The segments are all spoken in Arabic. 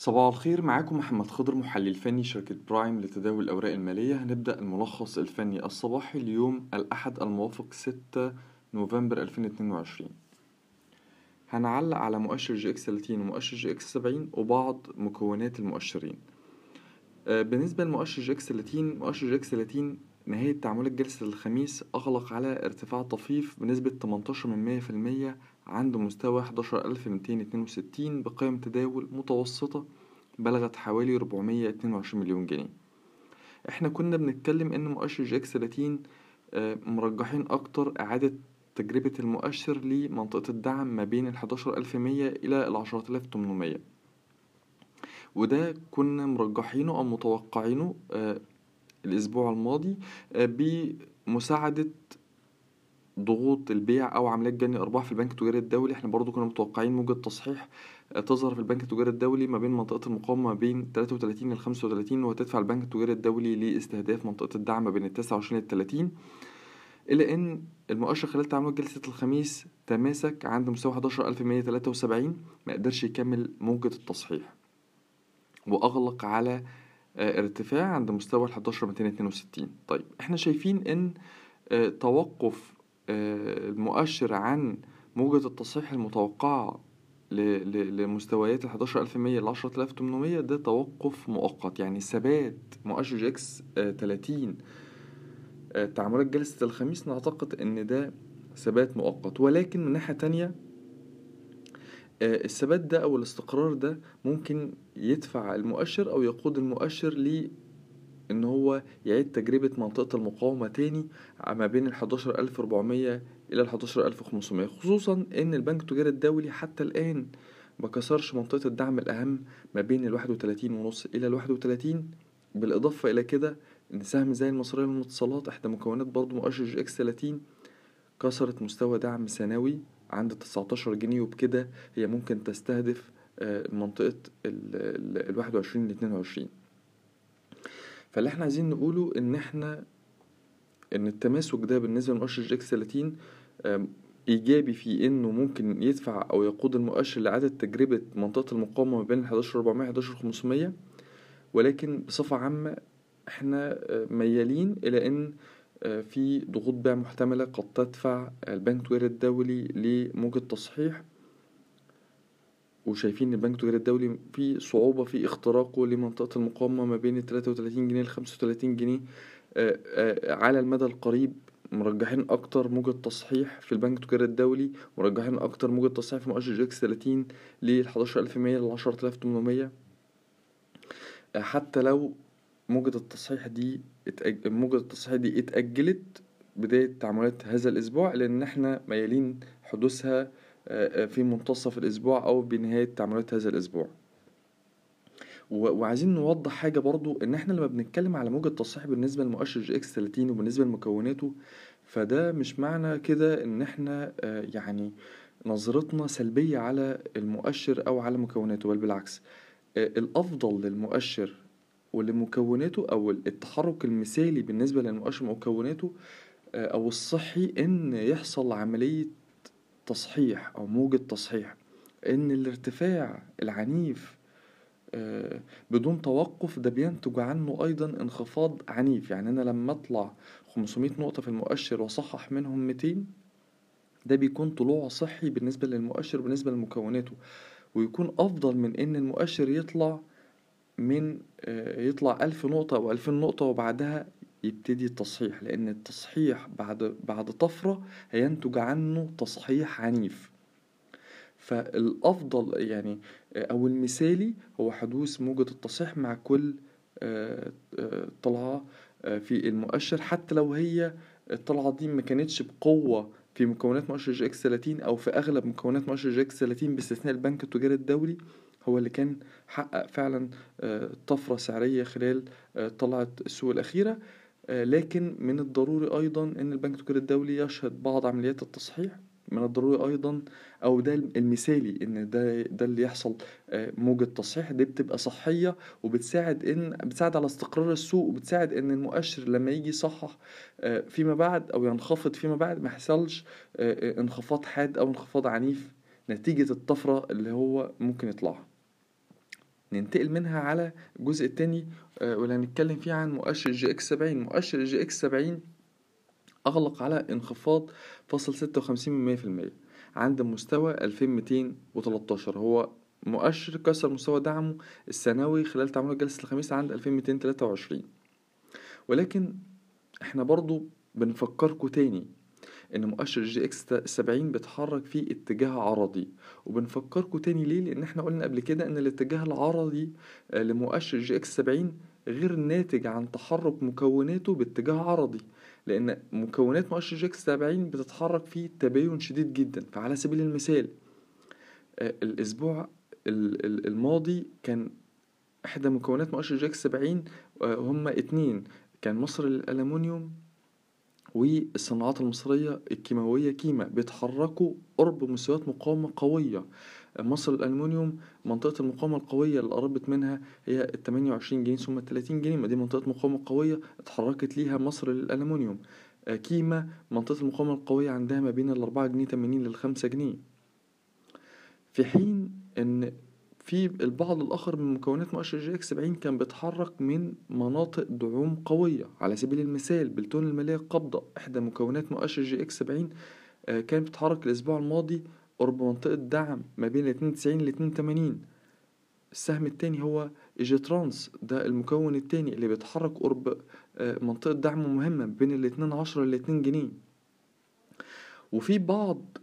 صباح الخير معاكم محمد خضر محلل فني شركة برايم لتداول الأوراق المالية. هنبدأ الملخص الفني الصباحي ليوم الأحد الموافق 6 نوفمبر 2022 هنعلق على مؤشر EGX 30 ومؤشر EGX 70 وبعض مكونات المؤشرين. آه، بالنسبة لمؤشر EGX 30 مؤشر EGX 30 نهاية تعاملات جلسة الخميس أغلق على ارتفاع طفيف بنسبة 18 من مية في المية عند مستوى 11262 بقيم تداول متوسطة. بلغت حوالي 422 مليون جنيه. إحنا كنا بنتكلم إن مؤشر جي إكس 30 آه، مرجحين أكتر إعادة تجربة المؤشر لمنطقة الدعم ما بين ال 11100 إلى ال 10800 وده كنا مرجحينه أو متوقعينه آه، الأسبوع الماضي آه، بمساعدة ضغوط البيع أو عمليات جني أرباح في البنك التجاري الدولي. إحنا برضو كنا متوقعين موجة تصحيح تظهر في البنك التجاري الدولي ما بين منطقة المقاومة ما بين 33 ل 35 وتدفع البنك التجاري الدولي لاستهداف منطقة الدعم ما بين ال 29 ل 30 إلا إن المؤشر خلال تعاملات جلسة الخميس تماسك عند مستوى 11173 ما قدرش يكمل موجة التصحيح. وأغلق على آه، ارتفاع عند مستوى ال 11262 طيب إحنا شايفين إن آه، توقف آه، المؤشر عن موجة التصحيح المتوقعة لمستويات ال 11100 ل 10800 ده توقف مؤقت. يعني ثبات مؤشر إكس 30 تعاملات جلسة الخميس نعتقد إن ده ثبات مؤقت. ولكن من ناحية تانية آه، الثبات ده أو الاستقرار ده ممكن يدفع المؤشر أو يقود المؤشر ل إن هو يعيد تجربة منطقة المقاومة تاني ما بين ال 11400 إلى ال 11500 خصوصا إن البنك التجاري الدولي حتى الآن مكسرش منطقة الدعم الأهم ما بين الواحد وتلاتين ونص إلى الواحد وتلاتين. بالإضافة إلى كده إن سهم زي المصرية للاتصالات إحدى مكونات برضو مؤشر EGX تلاتين كسرت مستوى دعم سنوي عند تسعتاشر جنيه وبكده هي ممكن تستهدف آه، منطقة الواحد وعشرين لاتنين وعشرين. فاللي إحنا عايزين نقوله إن إحنا إن التماسك ده بالنسبة لمؤشر جي إكس 30 إيجابي في إنه ممكن يدفع أو يقود المؤشر لاعادة تجربة منطقة المقاومة ما بين 11400 11500 ولكن بصفة عامة إحنا آه، ميالين إلى إن آه، في ضغوط بيع محتملة قد تدفع البنك التجاري الدولي لموجة تصحيح. وشايفين إن البنك التجاري الدولي في صعوبة في اختراقه لمنطقة المقاومة ما بين التلاتة وتلاتين جنيه لخمسة وتلاتين جنيه. على المدى القريب مرجحين أكتر موجة تصحيح في البنك التجاري الدولي مرجحين أكتر موجة تصحيح في مؤشر إكس 30 ل 11100 ل 10800 حتى لو موجة التصحيح دي. موجة التصحيح دي اتأجلت بداية تعاملات هذا الأسبوع لأن إحنا ميالين حدوثها آه، في منتصف الأسبوع أو بنهاية تعاملات هذا الأسبوع وعايزين نوضح حاجة برضو إن إحنا لما بنتكلم على موجة تصحيح بالنسبة لمؤشر EGX 30 وبالنسبة لمكوناته فده مش معنى كده إن إحنا آه، يعني نظرتنا سلبية على المؤشر أو على مكوناته بل بالعكس آه، الأفضل للمؤشر ولمكوناته أو التحرك المثالي بالنسبة للمؤشر ومكوناته أو الصحي إن يحصل عملية تصحيح أو موجة تصحيح إن الارتفاع العنيف آه، بدون توقف ده بينتج عنه أيضا انخفاض عنيف. يعني أنا لما أطلع 500 نقطة في المؤشر وأصحح منهم 200 ده بيكون طلوع صحي بالنسبة للمؤشر بالنسبة لمكوناته. ويكون أفضل من إن المؤشر يطلع من آه، يطلع ألف نقطة أو ألفين نقطة وبعدها يبتدي التصحيح. لأن التصحيح بعد بعد طفرة هينتج عنه تصحيح عنيف. فالأفضل يعني أو المثالي هو حدوث موجة التصحيح مع كل آه، آه، طلعة آه، في المؤشر حتى لو هي الطلعة دي ما كانتش بقوة في مكونات مؤشر EGX 30 أو في أغلب مكونات مؤشر EGX 30 باستثناء البنك التجاري الدولي هو اللي كان حقق فعلا طفرة سعرية خلال طلعة السوق الأخيرة. لكن من الضروري أيضا أن البنك التجاري الدولي يشهد بعض عمليات التصحيح من الضروري أيضا أو ده المثالي إن ده ده اللي يحصل آه، موجة تصحيح دي بتبقى صحية وبتساعد إن بتساعد على استقرار السوق وبتساعد إن المؤشر لما يجي يصحح آه، فيما بعد أو ينخفض فيما بعد ما يحصلش انخفاض حاد أو انخفاض عنيف نتيجة الطفرة اللي هو ممكن يطلعها. ننتقل منها على الجزء التاني آه، واللي هنتكلم فيه عن مؤشر EGX سبعين. مؤشر EGX سبعين أغلق على انخفاض فاصل ستة وخمسين من مية في المية عند مستوى ألفين ميتين وتلاتاشر هو مؤشر كسر مستوى دعمه السنوي خلال تعاملات جلسة الخميس عند ألفين ميتين تلاتة وعشرين. ولكن إحنا برضو بنفكركوا تاني إن مؤشر EGX سبعين بيتحرك في اتجاه عرضي وبنفكركوا تاني ليه؟ لأن إحنا قلنا قبل كده إن الاتجاه العرضي آه، لمؤشر EGX سبعين غير ناتج عن تحرك مكوناته باتجاه عرضي. لأن مكونات مؤشر EGX سبعين بتتحرك في تباين شديد جدا فعلى سبيل المثال آه، الأسبوع الماضي كان إحدى مكونات مؤشر EGX سبعين آه، هما اتنين كان مصر الألمنيوم والصناعات المصرية الكيماوية كيما بيتحركوا قرب مستويات مقاومة قوية. مصر الألمنيوم منطقة المقاومة القوية اللي قربت منها هي التمانية وعشرين جنيه ثم التلاتين جنيه ما دي منطقة مقاومة قوية اتحركت ليها مصر للألمنيوم كيما منطقة المقاومة القوية عندها ما بين الأربعة جنيه تمانين للخمسة جنيه. في حين إن في البعض الآخر من مكونات مؤشر EGX 70 كان بيتحرك من مناطق دعوم قوية. على سبيل المثال بلتون المالية القابضة إحدى مكونات مؤشر EGX 70 آه، كانت بتتحرك الأسبوع الماضي قرب منطقة دعم ما بين الاتنين تسعين لاتنين تمانين. السهم التاني هو ايجي ترانس ده المكون التاني اللي بيتحرك قرب آه، منطقة دعم مهمة بين الاتنين عشرة لاتنين جنيه. وفي بعض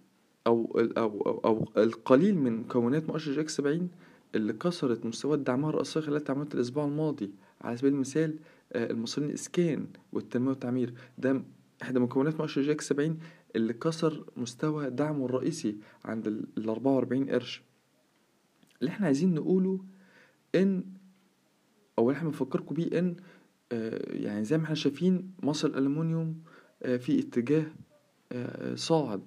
أو, أو, أو, أو القليل من مكونات مؤشر EGX 70 اللي كسرت مستويات دعمها الرئيسية خلال تعاملات الأسبوع الماضي. على سبيل المثال آه، المصريين الإسكان والتنمية والتعمير. ده إحدى مكونات مؤشر جاك سبعين اللي كسر مستوى دعمه الرئيسي عند الأربعة وأربعين قرش. اللي إحنا عايزين نقوله أو اللي إحنا بنفكركم بيه إن آه، يعني زي ما إحنا شايفين مصر الألمنيوم آه، في اتجاه صاعد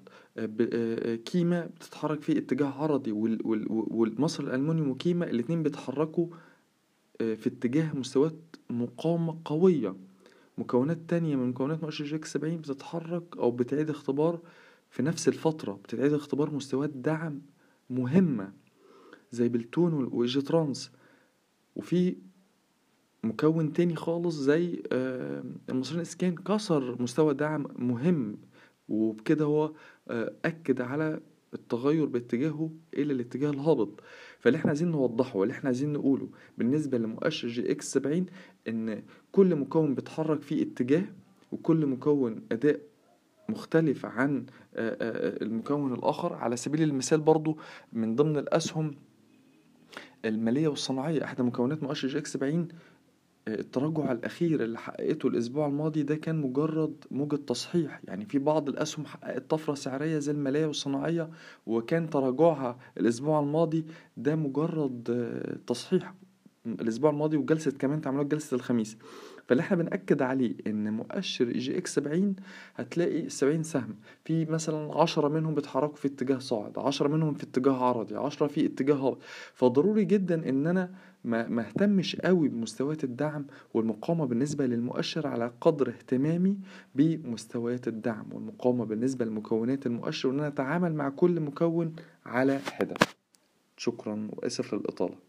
كيما بتتحرك في اتجاه عرضي والمصر الألمنيوم وكيما الاتنين بيتحركوا آه، في اتجاه مستويات مقاومة قوية. مكونات تانية من مكونات مؤشر EGX سبعين بتتحرك أو بتعيد اختبار في نفس الفترة بتعيد اختبار مستويات دعم مهمة زي بلتون وإيجي ترانس وفي مكون تاني خالص زي آه، المصريين اسكان كسر مستوى دعم مهم وبكده هو آه، أكد على التغير باتجاهه إلى الاتجاه الهابط. فاللي إحنا عايزين نوضحه واللي إحنا عايزين نقوله بالنسبة لمؤشر EGX سبعين إن كل مكون بيتحرك في اتجاه وكل مكون أداء مختلف عن آه، آه، المكون الآخر. على سبيل المثال برضو من ضمن الأسهم المالية والصناعية أحد مكونات مؤشر EGX سبعين التراجع الأخير اللي حققته الأسبوع الماضي ده كان مجرد موجة تصحيح. يعني في بعض الأسهم حققت طفرة سعرية زي المالية والصناعية وكان تراجعها الأسبوع الماضي ده مجرد تصحيح. الأسبوع الماضي وجلسة كمان تعاملات جلسة الخميس. فاللي إحنا بنأكد عليه إن مؤشر EGX 70 هتلاقي 70 سهم. في مثلا 10 منهم بيتحركوا في اتجاه صاعد 10 منهم في اتجاه عرضي 10 في اتجاه هابط فضروري جدا إن أنا ما اهتمش قوي بمستويات الدعم والمقاومة بالنسبة للمؤشر على قدر اهتمامي بمستويات الدعم والمقاومة بالنسبة لمكونات المؤشر وإن أنا أتعامل مع كل مكون على حدة. شكرا وأسف للإطالة.